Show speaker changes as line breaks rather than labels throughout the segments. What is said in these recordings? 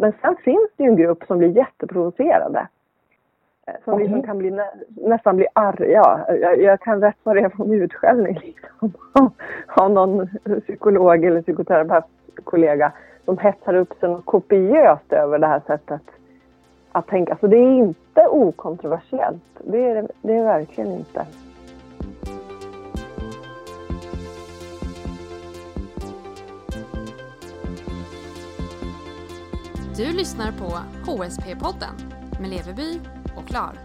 Men sen finns det ju en grupp som blir jätteprovocerade. Eh, Som
Okej.
liksom kan bli nä, nästan bli arga. Jag, jag kan rätt vad det är få en utskällning liksom, av någon psykolog eller psykoterapeutkollega som hetsar upp sig något kopiöst över det här sättet att tänka. Så det är inte okontroversiellt. Det är det, det är verkligen inte.
Du lyssnar på HSP-podden med Leveby och Klar.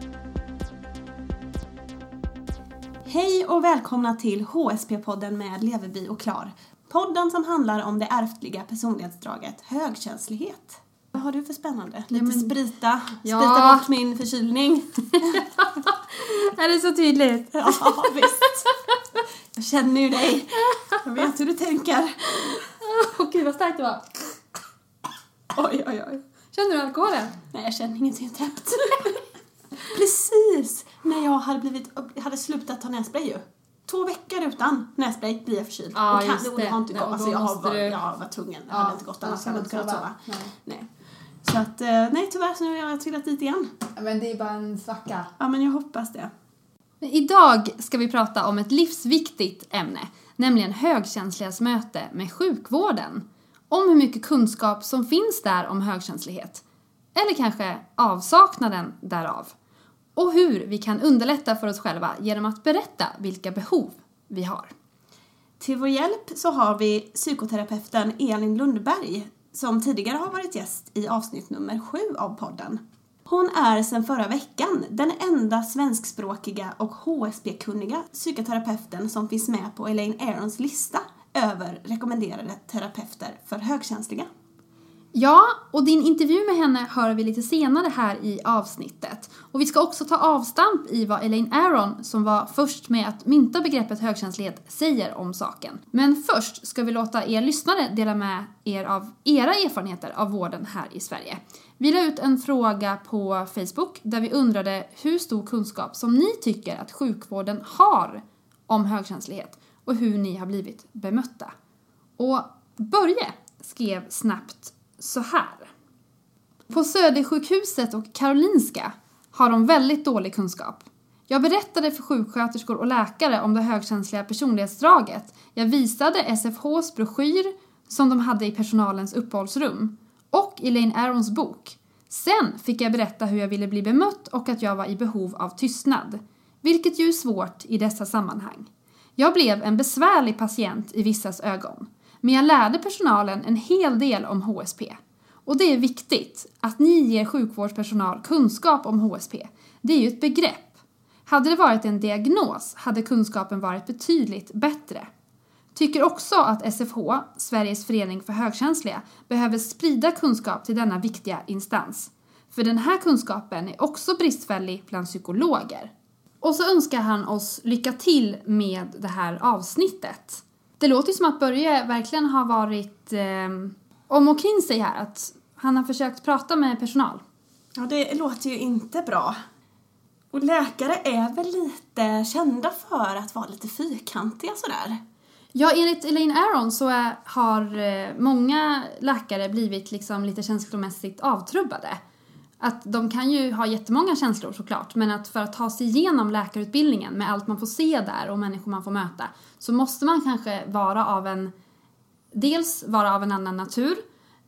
Hej och välkomna till HSP-podden med Leveby och Klar. Podden som handlar om det ärftliga personlighetsdraget högkänslighet. Vad har du för spännande? Lite
men-
sprita,
Ja.
sprita bort min förkylning.
Är det så tydligt?
Ja, visst. Jag känner ju dig. Jag vet hur du tänker.
Åh gud vad starkt det var.
Oj, oj, oj.
Känner du alkoholen?
Nej, jag känner ingenting täppt. Precis när jag hade, blivit, hade slutat ta nässpray ju. Två veckor utan nässpray blir jag förkyld.
Ja,
och kan, och det har inte
Ja,
gått.
och
Alltså, jag, har, var,
du-
jag var tvungen. Det
Ja,
hade inte gått annars. Jag hade inte kunnat
sova.
sova. Nej. Så att, eh, nej tyvärr så nu har jag trillat dit igen.
Ja, Men det är bara en svacka.
Ja, men jag hoppas det.
Men Idag ska vi prata om ett livsviktigt ämne, nämligen högkänsligas möte med sjukvården. Om hur mycket kunskap som finns där om högkänslighet, eller kanske avsaknaden därav. Och hur vi kan underlätta för oss själva genom att berätta vilka behov vi har.
Till vår hjälp så har vi psykoterapeuten Elin Lundberg som tidigare har varit gäst i avsnitt nummer sju av podden. Hon är sedan förra veckan den enda svenskspråkiga och HSB-kunniga psykoterapeuten som finns med på Elaine Arons lista över rekommenderade terapeuter för högkänsliga.
Ja, och din intervju med henne hör vi lite senare här i avsnittet. Och vi ska också ta avstamp i vad Elaine Aron, som var först med att mynta begreppet högkänslighet, säger om saken. Men först ska vi låta er lyssnare dela med er av era erfarenheter av vården här i Sverige. Vi la ut en fråga på Facebook där vi undrade hur stor kunskap som ni tycker att sjukvården har om högkänslighet och hur ni har blivit bemötta. Och Börje skrev snabbt så här. På Södersjukhuset och Karolinska har de väldigt dålig kunskap. Jag berättade för sjuksköterskor och läkare om det högkänsliga personlighetsdraget. Jag visade SFHs broschyr som de hade i personalens uppehållsrum och Elaine Arons bok. Sen fick jag berätta hur jag ville bli bemött och att jag var i behov av tystnad. Vilket ju är svårt i dessa sammanhang. Jag blev en besvärlig patient i vissas ögon. Men jag lärde personalen en hel del om HSP. Och det är viktigt att ni ger sjukvårdspersonal kunskap om HSP. Det är ju ett begrepp. Hade det varit en diagnos hade kunskapen varit betydligt bättre. Tycker också att SFH, Sveriges förening för högkänsliga, behöver sprida kunskap till denna viktiga instans. För den här kunskapen är också bristfällig bland psykologer. Och så önskar han oss lycka till med det här avsnittet. Det låter ju som att Börje verkligen har varit eh, om och kring sig här, att han har försökt prata med personal.
Ja, det låter ju inte bra. Och läkare är väl lite kända för att vara lite fyrkantiga sådär.
Ja, enligt Elaine Aron så är, har eh, många läkare blivit liksom lite känslomässigt avtrubbade. Att de kan ju ha jättemånga känslor såklart, men att för att ta sig igenom läkarutbildningen med allt man får se där och människor man får möta så måste man kanske vara av en, dels vara av en annan natur,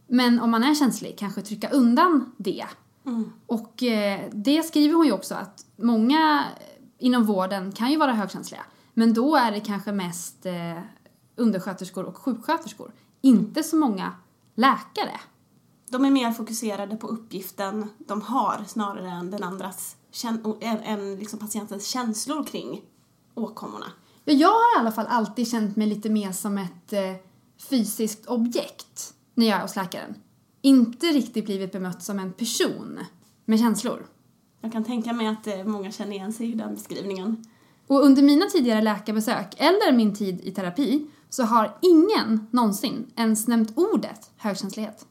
men om man är känslig kanske trycka undan det. Och eh, det skriver hon ju också att många inom vården kan ju vara högkänsliga. Men då är det kanske mest eh, undersköterskor och sjuksköterskor. Inte så många läkare.
De är mer fokuserade på uppgiften de har snarare än den andras, än liksom patientens känslor kring åkommorna.
Ja, jag har i alla fall alltid känt mig lite mer som ett eh, fysiskt objekt när jag är hos läkaren. Inte riktigt blivit bemött som en person med känslor.
Jag kan tänka mig att eh, många känner igen sig i den beskrivningen.
Och under mina tidigare läkarbesök, eller min tid i terapi, så har ingen någonsin ens nämnt ordet högkänslighet.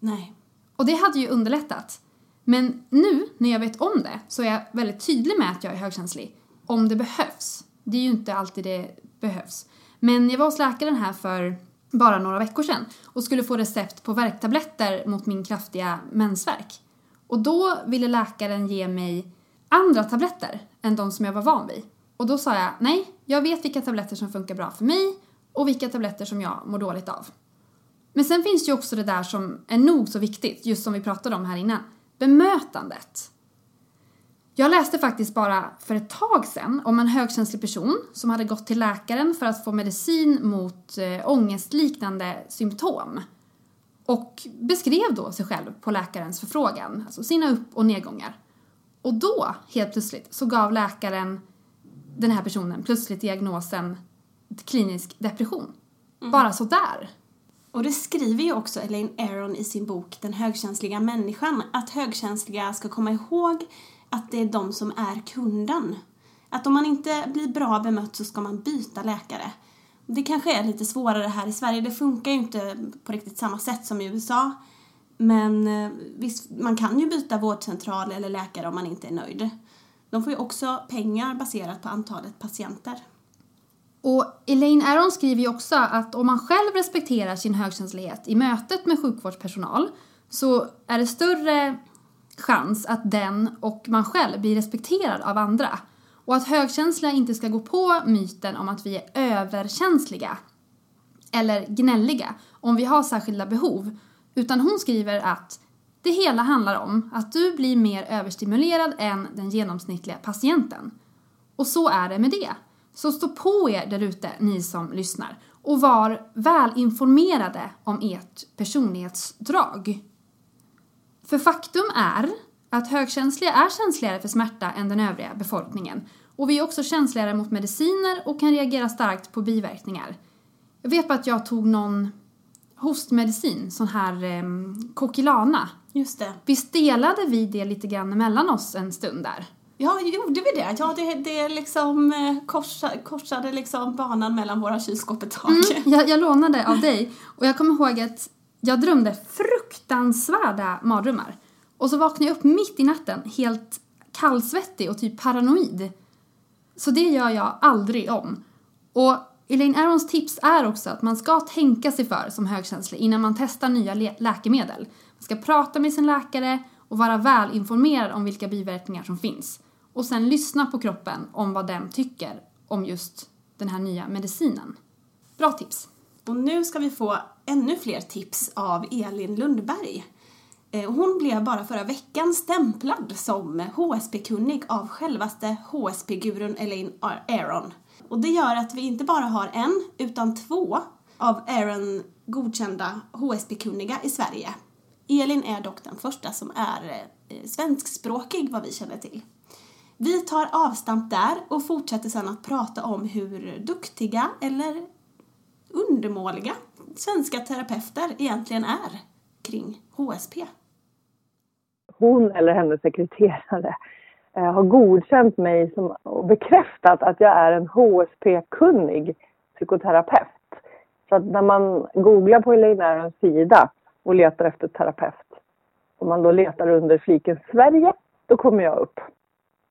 Nej.
Och det hade ju underlättat. Men nu, när jag vet om det, så är jag väldigt tydlig med att jag är högkänslig. Om det behövs. Det är ju inte alltid det behövs. Men jag var hos läkaren här för bara några veckor sedan och skulle få recept på värktabletter mot min kraftiga mensvärk. Och då ville läkaren ge mig andra tabletter än de som jag var van vid. Och då sa jag nej, jag vet vilka tabletter som funkar bra för mig och vilka tabletter som jag mår dåligt av. Men sen finns det ju också det där som är nog så viktigt, just som vi pratade om här innan. Bemötandet. Jag läste faktiskt bara för ett tag sedan om en högkänslig person som hade gått till läkaren för att få medicin mot äh, ångestliknande symptom. Och beskrev då sig själv på läkarens förfrågan, alltså sina upp och nedgångar. Och då, helt plötsligt, så gav läkaren den här personen plötsligt diagnosen klinisk depression. Mm. Bara sådär.
Och det skriver ju också Elaine Aron i sin bok Den högkänsliga människan, att högkänsliga ska komma ihåg att det är de som är kunden. Att om man inte blir bra bemött så ska man byta läkare. Det kanske är lite svårare här i Sverige, det funkar ju inte på riktigt samma sätt som i USA. Men eh, visst, man kan ju byta vårdcentral eller läkare om man inte är nöjd. De får ju också pengar baserat på antalet patienter.
Och Elaine Aron skriver ju också att om man själv respekterar sin högkänslighet i mötet med sjukvårdspersonal så är det större chans att den och man själv blir respekterad av andra. Och att högkänsliga inte ska gå på myten om att vi är överkänsliga eller gnälliga om vi har särskilda behov. Utan hon skriver att det hela handlar om att du blir mer överstimulerad än den genomsnittliga patienten. Och så är det med det. Så stå på er där ute, ni som lyssnar, och var välinformerade om ert personlighetsdrag. För faktum är att högkänsliga är känsligare för smärta än den övriga befolkningen. Och vi är också känsligare mot mediciner och kan reagera starkt på biverkningar. Jag vet bara att jag tog någon hostmedicin, sån här eh, Kokilana.
Just det.
Visst delade vi det lite grann mellan oss en stund där?
Ja, gjorde vi det? Ja, det, det liksom eh, korsa, korsade liksom banan mellan våra kylskåp ett tag.
Mm, jag, jag lånade av dig och jag kommer ihåg att jag drömde fruktansvärda mardrömmar. Och så vaknade jag upp mitt i natten helt kallsvettig och typ paranoid. Så det gör jag aldrig om. Och Elaine Arons tips är också att man ska tänka sig för som högkänslig innan man testar nya lä läkemedel. Man ska prata med sin läkare och vara välinformerad om vilka biverkningar som finns. Och sen lyssna på kroppen om vad den tycker om just den här nya medicinen. Bra tips!
Och nu ska vi få ännu fler tips av Elin Lundberg. Eh, hon blev bara förra veckan stämplad som HSP-kunnig av självaste HSP-gurun Elaine Aron. Och det gör att vi inte bara har en, utan två av Aron godkända HSP-kunniga i Sverige. Elin är dock den första som är eh, svenskspråkig vad vi känner till. Vi tar avstamp där och fortsätter sedan att prata om hur duktiga eller undermåliga svenska terapeuter egentligen är kring HSP.
Hon eller hennes sekreterare eh, har godkänt mig som, och bekräftat att jag är en HSP-kunnig psykoterapeut. Så att när man googlar på Elaine Arons sida och letar efter terapeut, och man då letar under fliken Sverige, då kommer jag upp.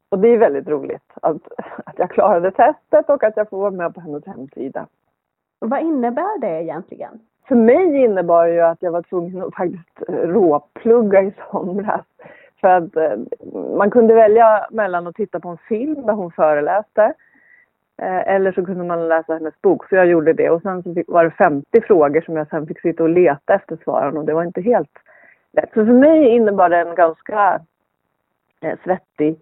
Och det är väldigt roligt att, att jag klarade testet och att jag får vara med på hennes hemsida.
Vad innebär det egentligen?
För mig innebar det ju att jag var tvungen att faktiskt råplugga i somras. För att eh, man kunde välja mellan att titta på en film där hon föreläste eh, eller så kunde man läsa hennes bok, så jag gjorde det. Och sen så var det 50 frågor som jag sen fick sitta och leta efter svaren och det var inte helt lätt. Så för mig innebar det en ganska eh, svettig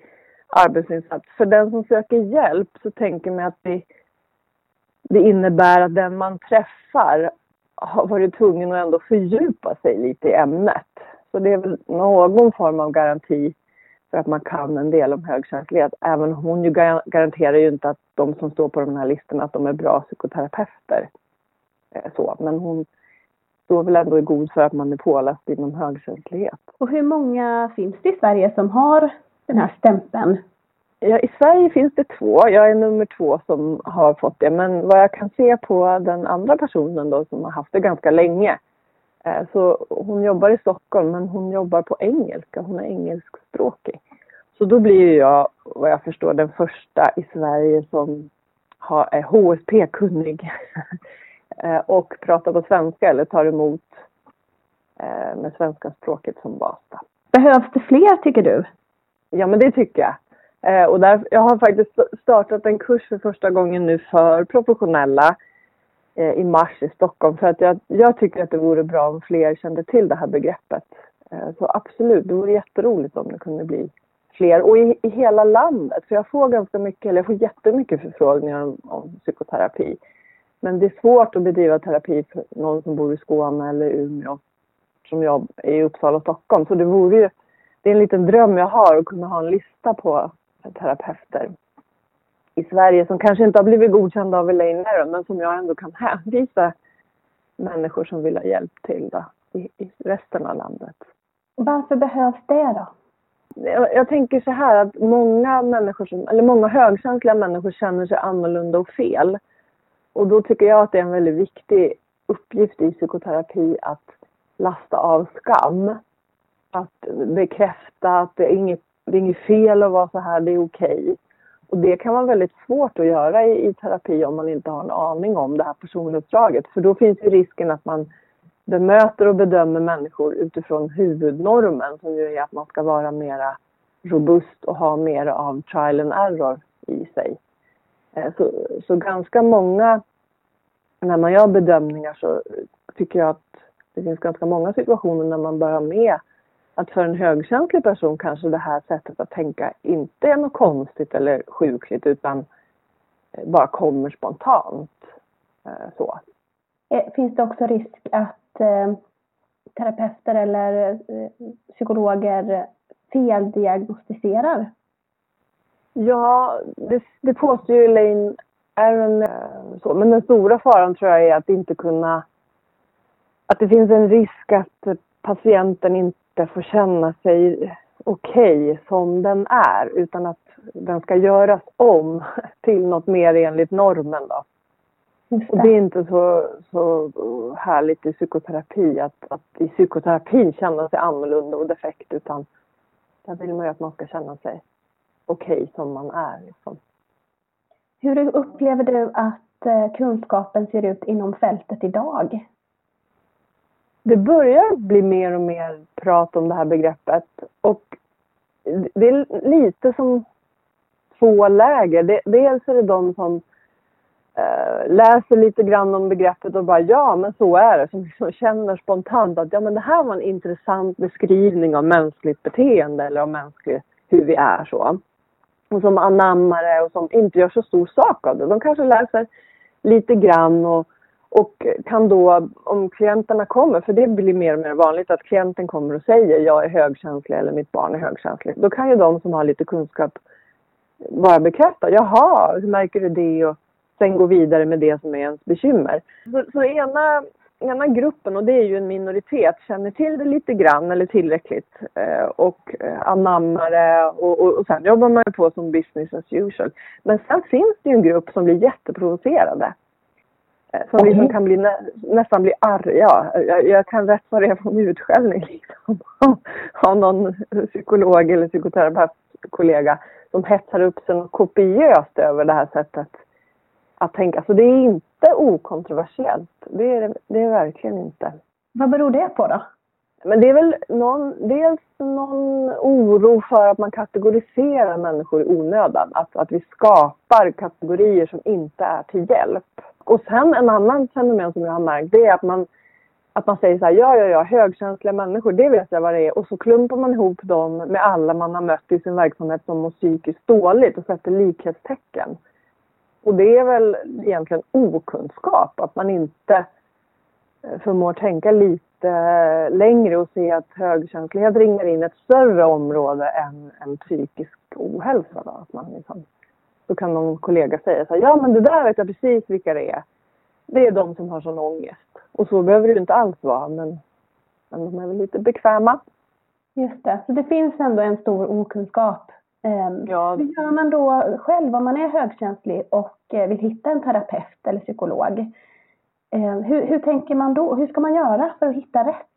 arbetsinsats. För den som söker hjälp så tänker man att det, det innebär att den man träffar har varit tvungen att ändå fördjupa sig lite i ämnet. Så det är väl någon form av garanti för att man kan en del om högkänslighet. Även hon ju garanterar ju inte att de som står på de här listorna att de är bra psykoterapeuter. Eh, så, men hon står väl ändå i god för att man är påläst inom högkänslighet.
Och hur många finns det i Sverige som har den här stämpeln?
Ja, I Sverige finns det två. Jag är nummer två som har fått det. Men vad jag kan se på den andra personen då som har haft det ganska länge. Eh, så hon jobbar i Stockholm men hon jobbar på engelska. Hon är engelskspråkig. Så då blir jag, vad jag förstår, den första i Sverige som har, är HSP-kunnig eh, och pratar på svenska eller tar emot eh, med svenska språket som bas.
Behövs det fler tycker du?
Ja, men det tycker jag. Eh, och där, jag har faktiskt startat en kurs för första gången nu för professionella eh, i mars i Stockholm. För att jag, jag, tycker att det vore bra om fler kände till det här begreppet. Eh, så absolut, det vore jätteroligt om det kunde bli fler. Och i, i hela landet. För jag får ganska mycket, eller jag får jättemycket förfrågningar om, om psykoterapi. Men det är svårt att bedriva terapi för någon som bor i Skåne eller Umeå som jag är i Uppsala och Stockholm. Så det vore ju, det är en liten dröm jag har att kunna ha en lista på terapeuter i Sverige som kanske inte har blivit godkända av Elaine Aron men som jag ändå kan hänvisa människor som vill ha hjälp till då, i, i resten av landet.
Varför behövs det då?
Jag, jag, tänker så här att många människor, som, eller många högkänsliga människor känner sig annorlunda och fel. Och då tycker jag att det är en väldigt viktig uppgift i psykoterapi att lasta av skam. Att bekräfta att det är inget, det är inget fel att vara så här, det är okej. Okay. Och det kan vara väldigt svårt att göra i, i, terapi om man inte har en aning om det här personuppdraget. För då finns ju risken att man bemöter och bedömer människor utifrån huvudnormen som ju är att man ska vara mera robust och ha mer av trial and error i sig. Eh, så, så ganska många, när man gör bedömningar så tycker jag att det finns ganska många situationer när man börjar med att för en högkänslig person kanske det här sättet att tänka inte är något konstigt eller sjukligt utan eh, bara kommer spontant. Eh, så.
Finns det också risk att eh, terapeuter eller eh, psykologer feldiagnostiserar?
Ja, det, det påstår ju Elaine Aron. Eh, så. Men den stora faran tror jag är att inte kunna... Att det finns en risk att patienten inte får känna sig okej okay som den är utan att den ska göras om till något mer enligt normen. Då. Och det är inte så, så härligt i psykoterapi att, att i psykoterapin känna sig annorlunda och defekt utan där vill man ju att man ska känna sig okej okay som man är. Liksom.
Hur upplever du att eh, kunskapen ser ut inom fältet idag?
Det börjar bli mer och mer prat om det här begreppet och det är lite som två läger. Dels är det de som eh, läser lite grann om begreppet och bara ja, men så är det. Som liksom känner spontant att ja, men det här var en intressant beskrivning av mänskligt beteende eller av mänskligt, hur vi är så. Och som anammar det och som inte gör så stor sak av det. De kanske läser lite grann och, och kan då, om klienterna kommer, för det blir mer och mer vanligt att klienten kommer och säger jag är högkänslig eller mitt barn är högkänsligt. Då kan ju de som har lite kunskap bara bekräfta, jaha, hur märker du det? Och sen gå vidare med det som är ens bekymmer. Så, så ena, ena gruppen, och det är ju en minoritet, känner till det lite grann eller tillräckligt eh, och eh, anammar det och, och, och sen jobbar man på som business as usual. Men sen finns det ju en grupp som blir jätteprovocerade. Eh, som mm. liksom kan bli nä, nästan bli arga. Jag, jag kan rätt vad det är få utskällning liksom. av någon psykolog eller psykoterapeutkollega som hetsar upp sig kopiöst över det här sättet att tänka. Så det är inte okontroversiellt. Det är det är verkligen inte.
Vad beror det på då?
Men det är väl någon, dels någon oro för att man kategoriserar människor i onödan. Att, att vi skapar kategorier som inte är till hjälp. Och sen en annan fenomen som jag har märkt det är att man, att man säger så här, ja, ja, ja, högkänsliga människor, det vet jag vad det är. Och så klumpar man ihop dem med alla man har mött i sin verksamhet som mår psykiskt dåligt och sätter likhetstecken. Och det är väl egentligen okunskap, att man inte eh, förmår tänka lite eh, längre och se att högkänslighet ringar in ett större område än, än psykisk ohälsa. Då. Att man liksom, då kan någon kollega säga så här, ja men det där vet jag precis vilka det är. Det är de som har sån ångest. Och så behöver det inte alls vara, men, men de är väl lite bekväma.
Just det, så det finns ändå en stor okunskap Ehm, ja. Hur gör man då själv om man är högkänslig och eh, vill hitta en terapeut eller psykolog? Ehm, hur, hur tänker man då? Hur ska man göra för att hitta rätt?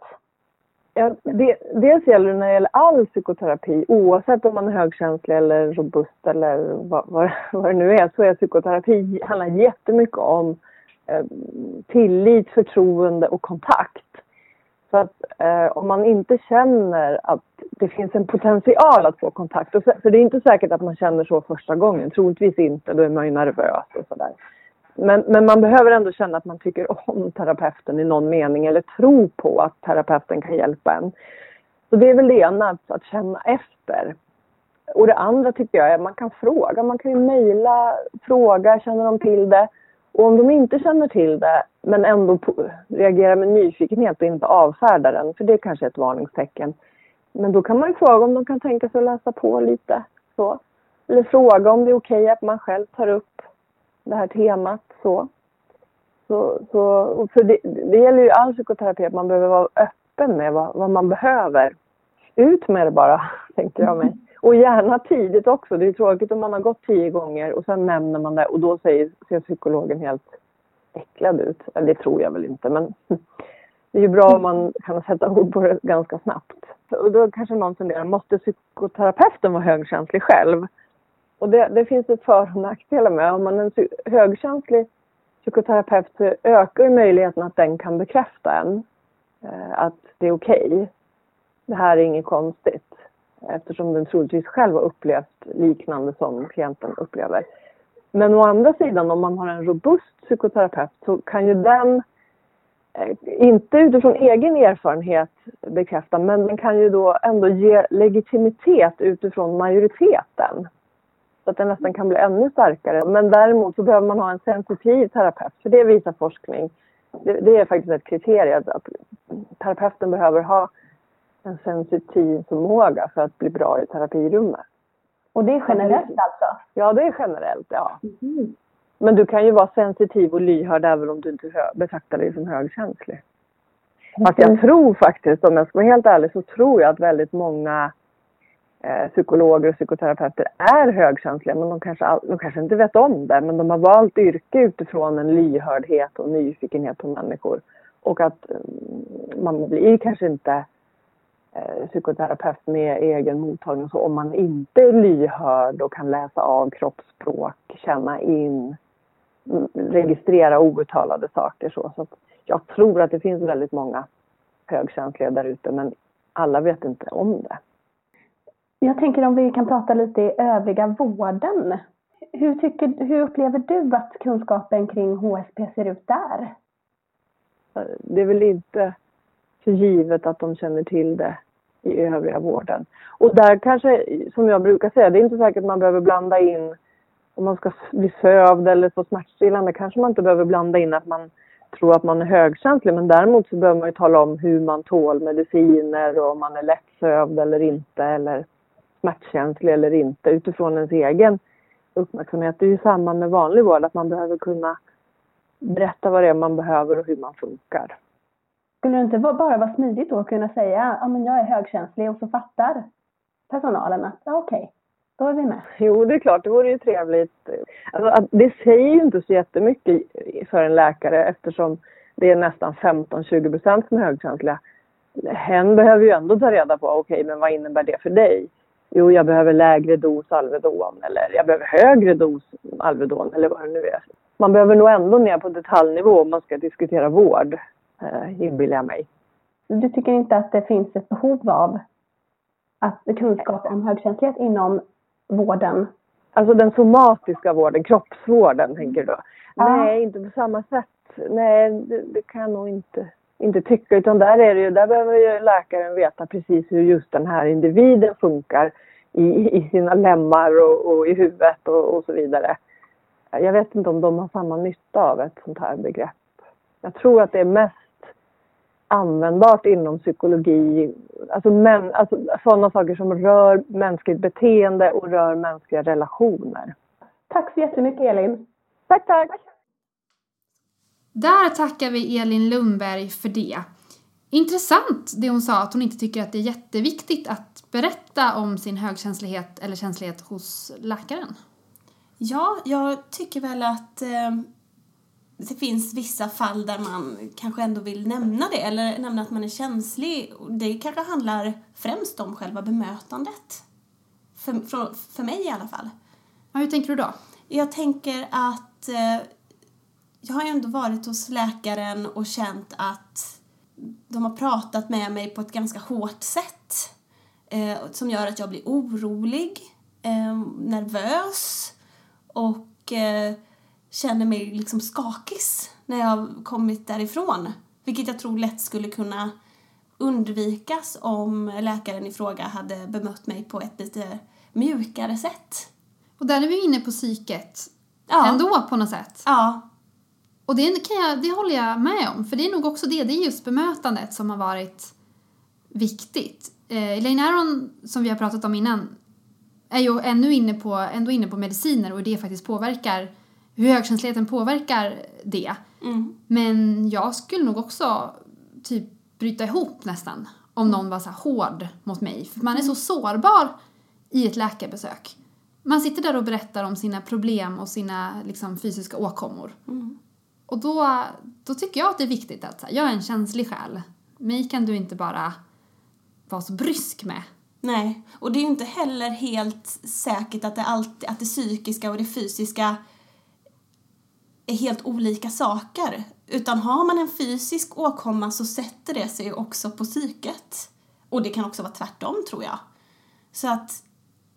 Ja, det, dels gäller det när det gäller all psykoterapi, oavsett om man är högkänslig eller robust eller vad, vad, vad det nu är, så är psykoterapi handlar jättemycket om eh, tillit, förtroende och kontakt. Så att eh, om man inte känner att det finns en potential att få kontakt, och för det är inte säkert att man känner så första gången, troligtvis inte, då är man ju nervös och sådär. Men, men man behöver ändå känna att man tycker om terapeuten i någon mening eller tro på att terapeuten kan hjälpa en. Så det är väl det ena, att känna efter. Och det andra tycker jag är att man kan fråga, man kan ju mejla, fråga, känner de till det? Och om de inte känner till det men ändå reagerar med nyfikenhet och inte avfärdar den, för det är kanske ett varningstecken. Men då kan man ju fråga om de kan tänka sig att läsa på lite. Så. Eller fråga om det är okej att man själv tar upp det här temat. Så. Så, så, för det, det gäller ju all psykoterapi att man behöver vara öppen med vad, vad man behöver. Ut med det bara, tänkte jag mig. Och gärna tidigt också. Det är tråkigt om man har gått tio gånger och sen nämner man det och då säger, ser psykologen helt äcklad ut. Det tror jag väl inte men det är ju bra om man kan sätta ord på det ganska snabbt. Och då kanske någon funderar, måste psykoterapeuten vara högkänslig själv? Och det, det finns ett för och nackdelar med. Om man är en högkänslig psykoterapeut så ökar möjligheten att den kan bekräfta en. Eh, att det är okej. Okay. Det här är inget konstigt eftersom den troligtvis själv har upplevt liknande som klienten upplever. Men å andra sidan om man har en robust psykoterapeut så kan ju den eh, inte utifrån egen erfarenhet bekräfta men den kan ju då ändå ge legitimitet utifrån majoriteten. Så att den nästan kan bli ännu starkare. Men däremot så behöver man ha en sensitiv terapeut för det visar forskning. Det, det är faktiskt ett kriterium att terapeuten behöver ha en sensitiv förmåga för att bli bra i terapirummet.
Och det är generellt alltså?
Ja, det är generellt, ja. Mm. Men du kan ju vara sensitiv och lyhörd även om du inte betraktar dig som högkänslig. Mm. Fast jag tror faktiskt, om jag ska vara helt ärlig, så tror jag att väldigt många Eh, psykologer och psykoterapeuter är högkänsliga. Men de kanske, de kanske inte vet om det. Men de har valt yrke utifrån en lyhördhet och nyfikenhet på människor. Och att mm, man blir kanske inte eh, psykoterapeut med egen mottagning så om man inte är lyhörd och kan läsa av kroppsspråk, känna in, mm, registrera outtalade saker så. så jag tror att det finns väldigt många högkänsliga där ute men alla vet inte om det.
Jag tänker om vi kan prata lite i övriga vården. Hur, tycker, hur upplever du att kunskapen kring HSP ser ut där?
Det är väl inte för givet att de känner till det i övriga vården. Och där kanske, som jag brukar säga, det är inte säkert man behöver blanda in om man ska bli sövd eller få smärtstillande kanske man inte behöver blanda in att man tror att man är högkänslig men däremot så behöver man ju tala om hur man tål mediciner och om man är lättsövd eller inte eller smärtkänslig eller inte utifrån ens egen uppmärksamhet. Det är ju samma med vanlig vård att man behöver kunna berätta vad det är man behöver och hur man funkar.
Skulle det inte bara vara smidigt då att kunna säga ja men jag är högkänslig och så fattar personalen att ja, okej, okay, då är vi med.
Jo, det är klart, det vore ju trevligt. Alltså, det säger ju inte så jättemycket för en läkare eftersom det är nästan 15-20 procent som är högkänsliga. Hen behöver ju ändå ta reda på, okej, okay, men vad innebär det för dig? Jo, jag behöver lägre dos Alvedon eller jag behöver högre dos Alvedon eller vad det nu är. Man behöver nog ändå ner på detaljnivå om man ska diskutera vård eh, inbillar jag mig.
Du tycker inte att det finns ett behov av att kunskap om högkänslighet inom vården?
Alltså den somatiska vården, kroppsvården tänker du? Ja. Nej, inte på samma sätt. Nej, det, det, kan jag nog inte, inte tycka. Utan där, är det ju, där behöver ju läkaren veta precis hur just den här individen funkar i, i sina lemmar och, och i huvudet och, och så vidare. Jag vet inte om de har samma nytta av ett sånt här begrepp. Jag tror att det är mest användbart inom psykologi. Alltså, men, alltså sådana saker som rör mänskligt beteende och rör mänskliga relationer.
Tack så jättemycket Elin.
Tack, tack.
Där tackar vi Elin Lundberg för det. Intressant det hon sa att hon inte tycker att det är jätteviktigt att berätta om sin högkänslighet eller känslighet hos läkaren.
Ja, jag tycker väl att eh det finns vissa fall där man kanske ändå vill nämna det eller nämna att man är känslig. Det kanske handlar främst om själva bemötandet. För, för, för mig i alla fall.
Ja, hur tänker du då?
Jag tänker att eh, jag har ändå varit hos läkaren och känt att de har pratat med mig på ett ganska hårt sätt eh, som gör att jag blir orolig, eh, nervös och eh, känner mig liksom skakis när jag har kommit därifrån. Vilket jag tror lätt skulle kunna undvikas om läkaren i fråga hade bemött mig på ett lite mjukare sätt.
Och där är vi inne på psyket ja. ändå på något sätt.
Ja.
Och det, kan jag, det håller jag med om, för det är nog också det, det är just bemötandet som har varit viktigt. Eh, Elaine Aron, som vi har pratat om innan, är ju ännu inne på, ändå inne på mediciner och hur det faktiskt påverkar, hur högkänsligheten påverkar det.
Mm.
Men jag skulle nog också typ bryta ihop nästan om någon var så hård mot mig. För man är så sårbar i ett läkarbesök. Man sitter där och berättar om sina problem och sina liksom, fysiska åkommor.
Mm.
Och då, då tycker jag att det är viktigt att jag är en känslig själ. Mig kan du inte bara vara så brysk med.
Nej, och det är ju inte heller helt säkert att det, alltid, att det psykiska och det fysiska är helt olika saker. Utan har man en fysisk åkomma så sätter det sig också på psyket. Och det kan också vara tvärtom tror jag. Så att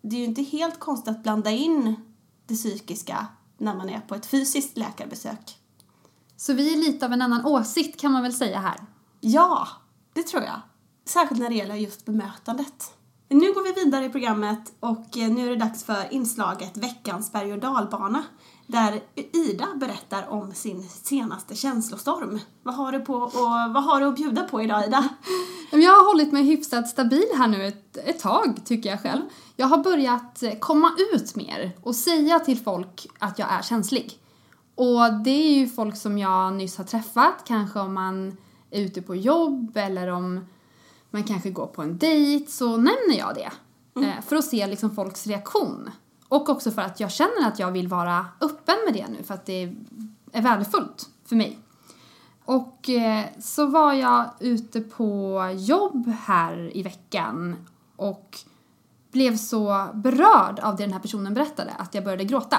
det är ju inte helt konstigt att blanda in det psykiska när man är på ett fysiskt läkarbesök.
Så vi är lite av en annan åsikt kan man väl säga här?
Ja, det tror jag. Särskilt när det gäller just bemötandet. Nu går vi vidare i programmet och eh, nu är det dags för inslaget Veckans berg och dalbana där Ida berättar om sin senaste känslostorm. Vad har du, på och, vad har du att bjuda på idag, Ida?
Jag har hållit mig hyfsat stabil här nu ett, ett tag, tycker jag själv. Jag har börjat komma ut mer och säga till folk att jag är känslig. Och det är ju folk som jag nyss har träffat, kanske om man är ute på jobb eller om man kanske går på en dejt så nämner jag det. Mm. Eh, för att se liksom folks reaktion. Och också för att jag känner att jag vill vara öppen med det nu för att det är värdefullt för mig. Och eh, så var jag ute på jobb här i veckan och blev så berörd av det den här personen berättade att jag började gråta.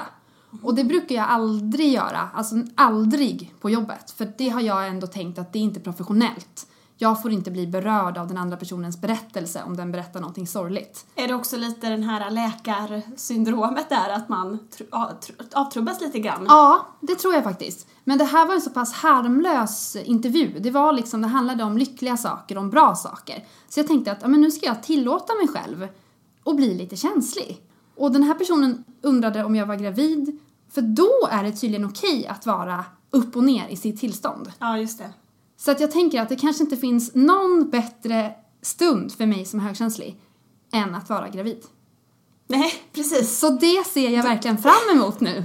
Och det brukar jag aldrig göra, alltså aldrig på jobbet. För det har jag ändå tänkt att det är inte professionellt jag får inte bli berörd av den andra personens berättelse om den berättar någonting sorgligt.
Är det också lite den här läkarsyndromet där, att man avtrubbas lite grann?
Ja, det tror jag faktiskt. Men det här var en så pass harmlös intervju. Det var liksom, det handlade om lyckliga saker, om bra saker. Så jag tänkte att ja, men nu ska jag tillåta mig själv att bli lite känslig. Och den här personen undrade om jag var gravid, för då är det tydligen okej att vara upp och ner i sitt tillstånd.
Ja, just det.
Så att jag tänker att det kanske inte finns någon bättre stund för mig som högkänslig än att vara gravid.
Nej, precis.
Så det ser jag verkligen fram emot nu.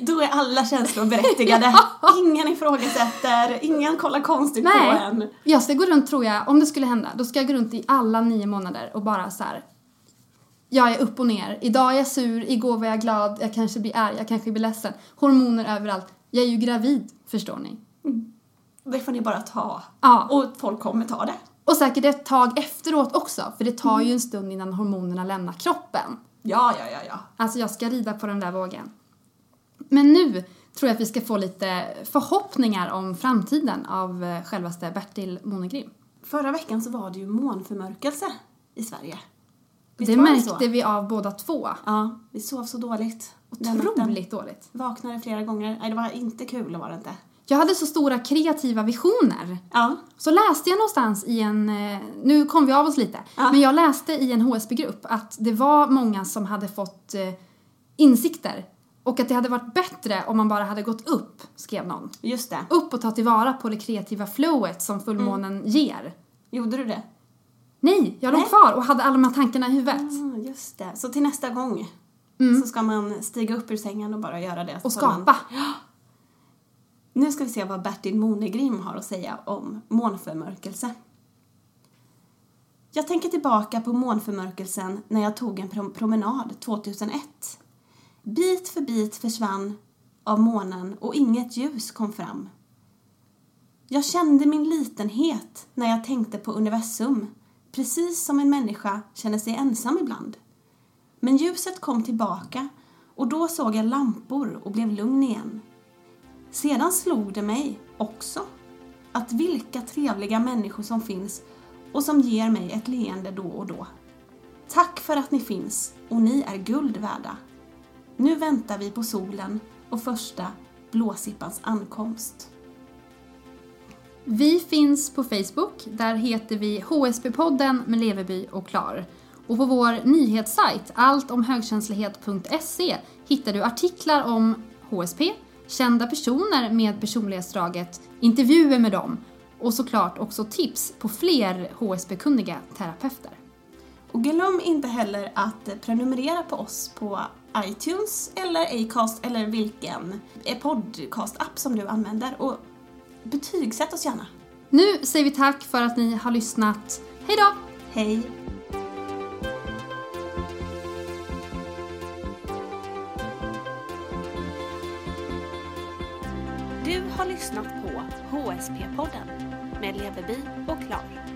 Då är alla känslor berättigade. Ingen ifrågasätter, ingen kollar konstigt Nej. på en.
Jag ska gå runt, tror jag, om det skulle hända, då ska jag gå runt i alla nio månader och bara så här. Jag är upp och ner. Idag är jag sur, igår var jag glad, jag kanske blir arg, jag kanske blir ledsen. Hormoner överallt. Jag är ju gravid, förstår ni.
Mm. Det får ni bara ta.
Ja.
Och folk kommer ta det.
Och säkert ett tag efteråt också, för det tar ju en stund innan hormonerna lämnar kroppen.
Ja, ja, ja, ja.
Alltså jag ska rida på den där vågen. Men nu tror jag att vi ska få lite förhoppningar om framtiden av eh, självaste Bertil Monegrim.
Förra veckan så var det ju månförmörkelse i Sverige.
Visst det märkte det vi av båda två.
Ja, vi sov så dåligt.
Otroligt dåligt.
Vaknade flera gånger. Nej, det var inte kul, var det inte.
Jag hade så stora kreativa visioner.
Ja.
Så läste jag någonstans i en, eh, nu kom vi av oss lite, ja. men jag läste i en HSB-grupp att det var många som hade fått eh, insikter och att det hade varit bättre om man bara hade gått upp, skrev någon.
Just det.
Upp och ta tillvara på det kreativa flowet som fullmånen mm. ger.
Gjorde du det?
Nej, jag låg kvar och hade alla de här tankarna i huvudet.
Ah, just det. Så till nästa gång
mm.
så ska man stiga upp ur sängen och bara göra det.
Och skapa.
Man... Nu ska vi se vad Bertil Monegrim har att säga om månförmörkelse. Jag tänker tillbaka på månförmörkelsen när jag tog en promenad 2001. Bit för bit försvann av månen och inget ljus kom fram. Jag kände min litenhet när jag tänkte på universum, precis som en människa känner sig ensam ibland. Men ljuset kom tillbaka och då såg jag lampor och blev lugn igen. Sedan slog det mig också att vilka trevliga människor som finns och som ger mig ett leende då och då. Tack för att ni finns och ni är guld värda. Nu väntar vi på solen och första blåsippans ankomst.
Vi finns på Facebook, där heter vi HSB-podden med Leveby och Klar. Och på vår nyhetssajt alltomhögkänslighet.se hittar du artiklar om HSP, kända personer med personlighetsdraget, intervjuer med dem och såklart också tips på fler HSB-kunniga terapeuter.
Och glöm inte heller att prenumerera på oss på iTunes eller Acast eller vilken podcast-app som du använder och betygsätt oss gärna.
Nu säger vi tack för att ni har lyssnat. Hej då!
Hej!
Du har lyssnat på HSP-podden med Leveby och Klar.